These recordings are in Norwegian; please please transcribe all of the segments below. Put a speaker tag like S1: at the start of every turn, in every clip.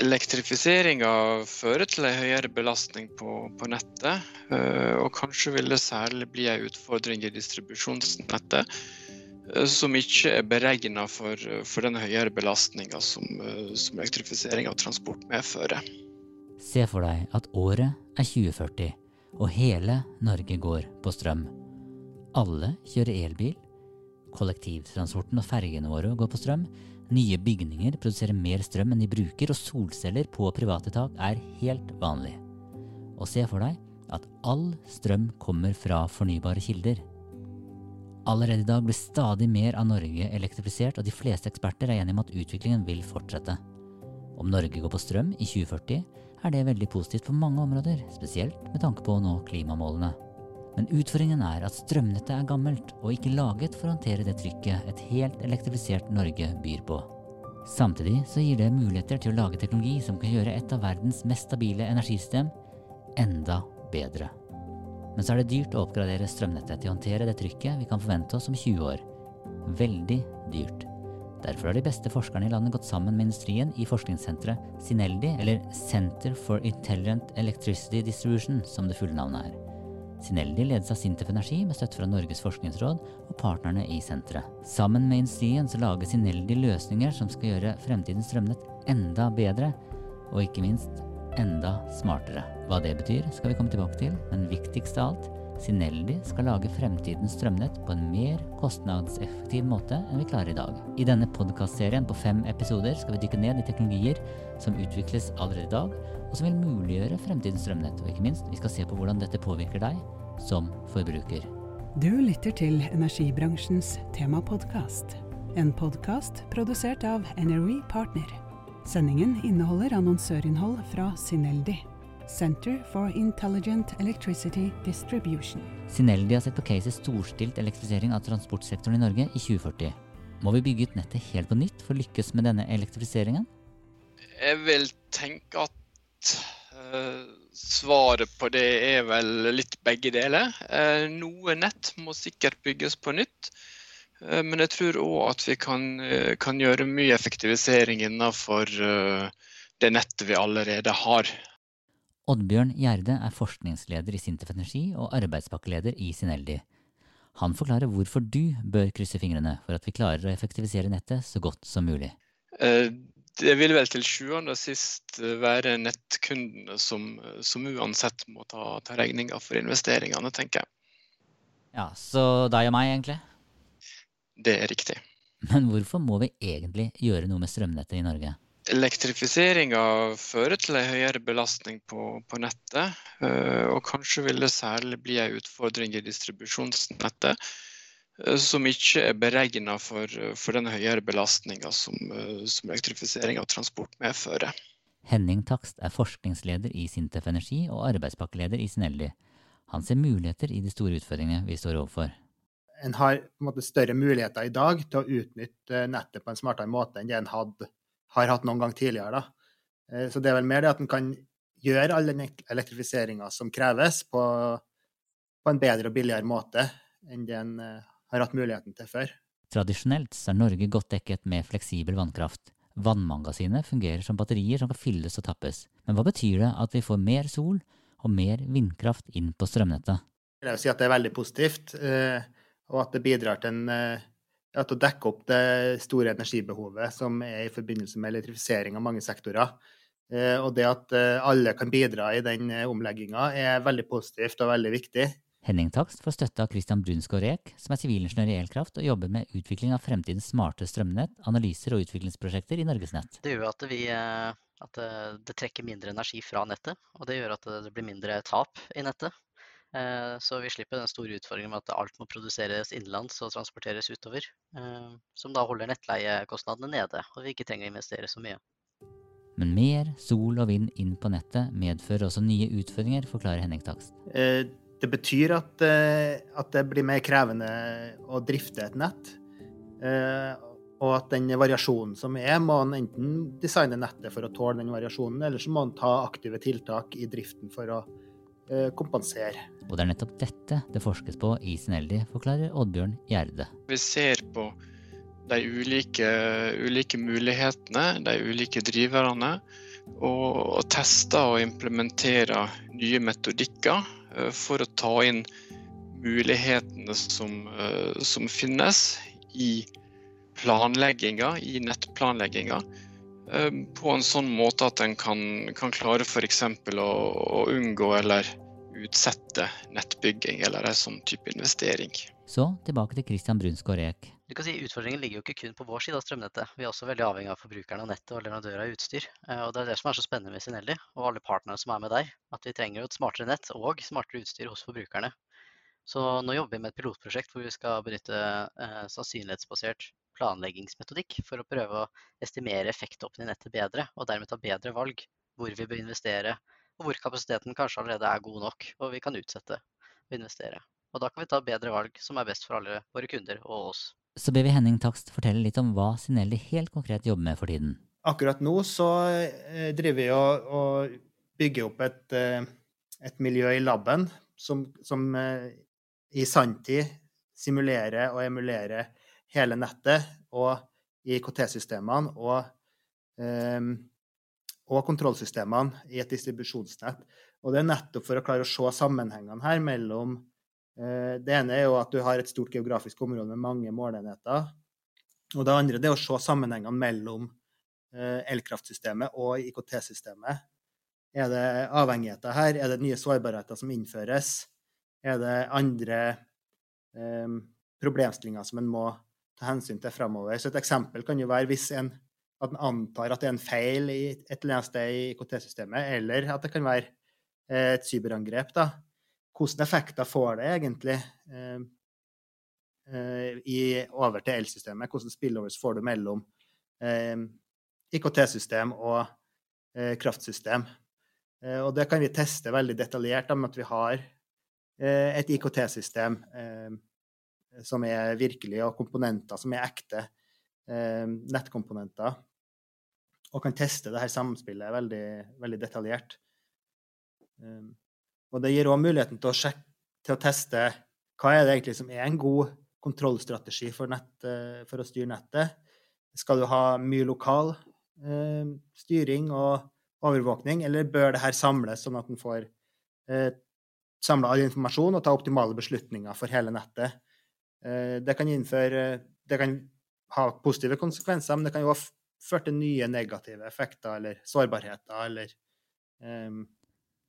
S1: Elektrifiseringa fører til en høyere belastning på, på nettet, eh, og kanskje vil det særlig bli en utfordring i distribusjonsnettet eh, som ikke er beregna for, for, den høyere belastninga som, eh, som elektrifisering av transport medfører.
S2: Se for deg at året er 2040, og hele Norge går på strøm. Alle kjører elbil. Kollektivtransporten og fergene våre går på strøm. Nye bygninger produserer mer strøm enn de bruker, og solceller på private tak er helt vanlig. Og se for deg at all strøm kommer fra fornybare kilder. Allerede i dag blir stadig mer av Norge elektrifisert, og de fleste eksperter er enige om at utviklingen vil fortsette. Om Norge går på strøm i 2040, er det veldig positivt for mange områder, spesielt med tanke på å nå klimamålene. Men utfordringen er at strømnettet er gammelt og ikke laget for å håndtere det trykket et helt elektrifisert Norge byr på. Samtidig så gir det muligheter til å lage teknologi som kan gjøre et av verdens mest stabile energisystem enda bedre. Men så er det dyrt å oppgradere strømnettet til å håndtere det trykket vi kan forvente oss om 20 år. Veldig dyrt. Derfor har de beste forskerne i landet gått sammen med industrien i forskningssenteret Sineldi, eller Center for Intelligent Electricity Distribution, som det fulle navnet er. Sineldi ledes av Sintef Energi med støtte fra Norges forskningsråd og partnerne i senteret. Sammen med Instien så lager Sineldi løsninger som skal gjøre fremtidens strømnett enda bedre, og ikke minst enda smartere. Hva det betyr, skal vi komme tilbake til, men viktigst av alt, Sineldi skal lage fremtidens strømnett på en mer kostnadseffektiv måte enn vi klarer i dag. I denne podkastserien på fem episoder skal vi dykke ned i teknologier som utvikles allerede i dag, og som vil muliggjøre fremtidens strømnett. Og ikke minst, vi skal se på hvordan dette påvirker deg som forbruker.
S3: Du lytter til energibransjens temapodkast. En podkast produsert av NRE Partner. Sendingen inneholder annonsørinnhold fra Sineldi. Center for Intelligent Electricity Distribution.
S2: Sineldi har sett på caset storstilt elektrifisering av transportsektoren i Norge i 2040. Må vi bygge ut nettet helt på nytt for å lykkes med denne elektrifiseringen?
S1: Jeg vil tenke at uh, svaret på det er vel litt begge deler. Uh, noe nett må sikkert bygges på nytt. Uh, men jeg tror òg at vi kan, kan, gjøre mye effektivisering innenfor det nettet vi allerede har.
S2: Oddbjørn Gjerde er forskningsleder i Sintef Energi og arbeidspakkeleder i Sineldi. Han forklarer hvorfor du bør krysse fingrene for at vi klarer å effektivisere nettet så godt som mulig.
S1: Eh, det vil vel til sjuende og sist være nettkundene som, som uansett må ta, ta regninga for investeringene, tenker jeg.
S2: Ja, Så deg og meg, egentlig?
S1: Det er riktig.
S2: Men hvorfor må vi egentlig gjøre noe med strømnettet i Norge?
S1: Elektrifiseringa fører til en høyere belastning på, på, nettet, eh, og kanskje vil det særlig bli en utfordring i distribusjonsnettet eh, som ikke er beregna for, for, den høyere belastninga som, eh, som elektrifisering av transport medfører.
S2: Henning Takst er forskningsleder i Sintef Energi og arbeidspakkeleder i Sineldi. Han ser muligheter i de store utfordringene vi står overfor.
S4: En har på en måte større muligheter i dag til å utnytte nettet på en smartere måte enn det en hadde har hatt noen gang tidligere. Da. Eh, så det er vel mer det at en kan gjøre all den elektrifiseringa som kreves, på, på, en bedre og billigere måte enn det en eh, har hatt muligheten til før.
S2: Tradisjonelt er Norge godt dekket med fleksibel vannkraft. Vannmagasinet fungerer som batterier som kan fylles og tappes. Men hva betyr det at vi får mer sol og mer vindkraft inn på strømnettet?
S4: Jeg vil si at det er veldig positivt, eh, og at det bidrar til en ja, til å dekke opp det store energibehovet som er i forbindelse med elektrifisering av mange sektorer. Eh, og det at eh, alle kan bidra i den eh, omlegginga, er veldig positivt og veldig viktig.
S2: Henning Takst får støtte av Christian Brunsgaard Reek, som er sivilingeniør i elkraft og jobber med utvikling av fremtidens smarte strømnett, analyser og utviklingsprosjekter i Norgesnett.
S5: Det gjør at, vi, at det trekker mindre energi fra nettet, og det gjør at det blir mindre tap i nettet. Eh, så vi slipper den store utfordringen med at alt må produseres innenlands og transporteres utover. Eh, som da holder nettleiekostnadene nede, og vi ikke trenger å investere så mye.
S2: Men mer sol og vind inn på nettet medfører også nye utfordringer, forklarer Henning Takst.
S4: Eh, det betyr at, at det blir mer krevende å drifte et nett. Eh, og at den variasjonen som er, må en enten designe nettet for å tåle den variasjonen, eller så må en ta aktive tiltak i driften for å kompensere.
S2: Og det er nettopp dette det forskes på i Sineldi, forklarer Oddbjørn Gjerde.
S1: Vi ser på de ulike, ulike mulighetene, de ulike driverne, og, og tester og implementerer nye metodikker uh, for å ta inn mulighetene som, uh, som finnes i planlegginga, i nettplanlegginga. Uh, på en sånn måte at en kan, kan klare f.eks. Å, å unngå eller utsette nettbygging eller en sånn type investering.
S2: Så tilbake til Christian Brunsgaard Eek.
S5: Du kan si Utfordringen ligger jo ikke kun på vår side av strømnettet. Vi er også veldig avhengig av forbrukerne av nettet og leverandører av utstyr. Eh, og Det er det som er så spennende med Sinelli og alle partnerne som er med der. At vi trenger jo et smartere nett og smartere utstyr hos forbrukerne. Så nå jobber vi med et pilotprosjekt hvor vi skal benytte eh, sannsynlighetsbasert planleggingsmetodikk for å prøve å estimere effekttoppen i nettet bedre, og dermed ta bedre valg hvor vi bør investere, og hvor kapasiteten kanskje allerede er god nok, og vi kan utsette å investere. Og da kan vi ta bedre valg som er best for alle våre kunder og oss.
S2: Så ber vi Henning Takst fortelle litt om hva Sinelli helt konkret jobber med for tiden.
S4: Akkurat nå så eh, driver vi og, og bygger opp et, eh, et, miljø i laben som, som eh, i sanntid simulerer og emulerer hele nettet og IKT-systemene og um, og kontrollsystemene i et distribusjonsnett. Og det er nettopp for å klare å se sammenhengene her mellom eh, Det ene er jo at du har et stort geografisk område med mange målenheter. Og det andre er å se sammenhengene mellom eh, elkraftsystemet og IKT-systemet. Er det avhengigheter her? Er det nye sårbarheter som innføres? Er det andre eh, problemstillinger som en må ta hensyn til framover? Så et eksempel kan jo være hvis en at en antar at det er en feil i et eller annet sted i IKT-systemet, eller at det kan være eh, et cyberangrep. da. Hvilke effekter får det egentlig eh, eh, i, over til elsystemet? Hvordan spillovers får du mellom IKT-system og kraftsystem? Og det kan vi teste veldig detaljert med at vi har et IKT-system som er virkelig, og komponenter som er ekte nettkomponenter og kan teste det her samspillet veldig, veldig detaljert. Um, og det gir òg muligheten til å, sjekke, til å teste hva er det egentlig som er en god kontrollstrategi for, nett, uh, for å styre nettet. Skal du ha mye lokal eh, styring og overvåkning, eller bør det her samles, sånn at en får eh, samla all informasjon og ta optimale beslutninger for hele nettet? Eh, det kan innføre Det kan ha positive konsekvenser, men det kan jo ha ført til nye negative effekter eller sårbarheter eller um,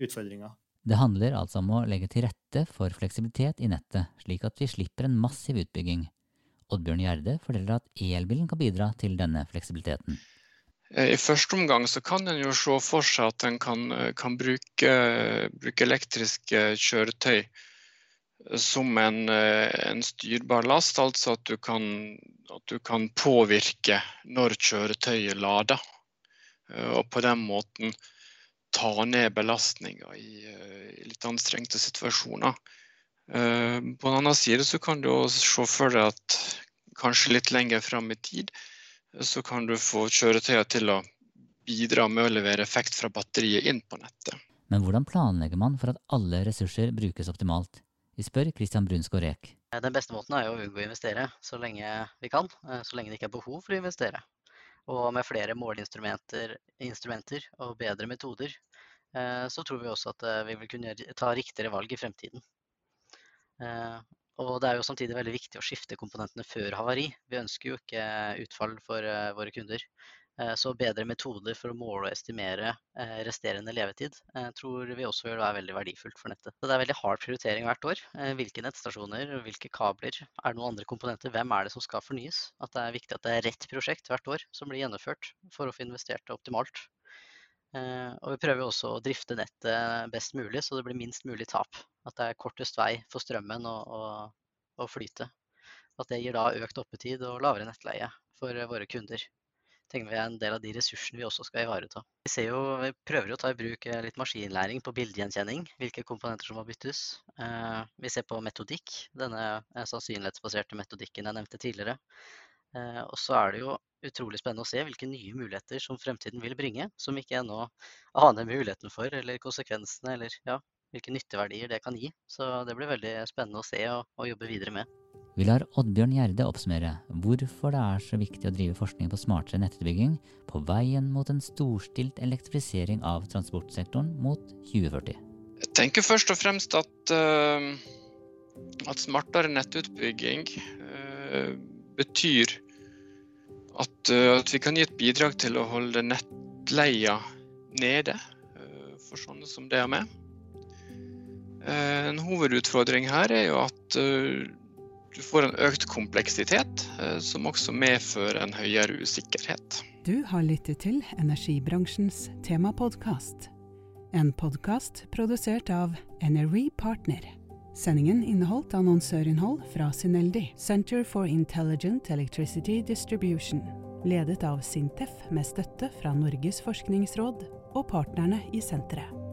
S4: utfordringer.
S2: Det handler altså om å legge til rette for fleksibilitet i nettet, slik at vi slipper en massiv utbygging. Oddbjørn Gjerde forteller at elbilen kan bidra til denne fleksibiliteten.
S1: Eh, I første omgang så kan en jo se for seg at en kan, eh, kan bruke, bruke, elektriske kjøretøy som en, eh, en, styrbar last, altså at du, kan, at du kan påvirke når kjøretøyet lader. Eh, og på den måten ta ned belastninga i, eh, i, litt anstrengte situasjoner. På den annen side så kan du se for deg at kanskje litt lenger fram i tid så kan du få kjøretøyene til å bidra med å levere effekt fra batteriet inn på nettet.
S2: Men hvordan planlegger man for at alle ressurser brukes optimalt? Vi spør Christian Brunsgaard Eek.
S5: Eh, den beste måten er jo å unngå å investere så lenge vi kan, eh, så lenge det ikke er behov for å investere. Og med flere måleinstrumenter og bedre metoder, eh, så tror vi også at vi vil kunne ta riktigere valg i fremtiden. Og det er jo samtidig veldig viktig å skifte komponentene før havari. Vi ønsker jo ikke utfall for våre kunder. Eh, så bedre metoder for å måle og estimere eh, resterende levetid eh, tror vi også vil være veldig verdifullt for nettet. Så det er veldig hard prioritering hvert år. Hvilke nettstasjoner, hvilke kabler, er det noen andre komponenter, hvem er det som skal fornyes? At det er viktig at det er rett prosjekt hvert år som blir gjennomført for å få investert optimalt. Og vi prøver også å drifte nettet best mulig, så det blir minst mulig tap. At det er kortest vei for strømmen å flyte. At det gir da økt oppetid og lavere nettleie for våre kunder. Tenker vi er en del av de ressursene vi også skal ivareta. Vi, jo, vi prøver å ta i bruk eh, litt maskinlæring på bildegjenkjenning, hvilke komponenter som må byttes. Eh, vi ser på metodikk, denne eh, sannsynlighetsbaserte metodikken jeg nevnte tidligere. Og så er det jo utrolig spennende å se hvilke nye muligheter som fremtiden vil bringe, som ikke ikke ennå aner muligheten for, eller konsekvensene, eller ja, hvilke nytteverdier det kan gi. Så det blir veldig spennende å se og, og jobbe videre med.
S2: Vi lar Oddbjørn Gjerde oppsummere hvorfor det er så viktig å drive forskning på smartere nettutbygging på veien mot en storstilt elektrifisering av transportsektoren mot 2040.
S1: Jeg tenker først og fremst at, uh, at smartere nettutbygging uh, betyr at, uh, at, vi kan gi et bidrag til å holde nettleia nede for sånne som det er med. En hovedutfordring her er jo at du får en økt kompleksitet, eh, som også medfører en høyere usikkerhet.
S3: Du har lyttet til energibransjens temapodkast. En podkast produsert av Energy Partner. Sendingen inneholdt annonsørinnhold fra Syneldi, Center for Intelligent Electricity Distribution, ledet av Sintef med støtte fra Norges forskningsråd og partnerne i senteret.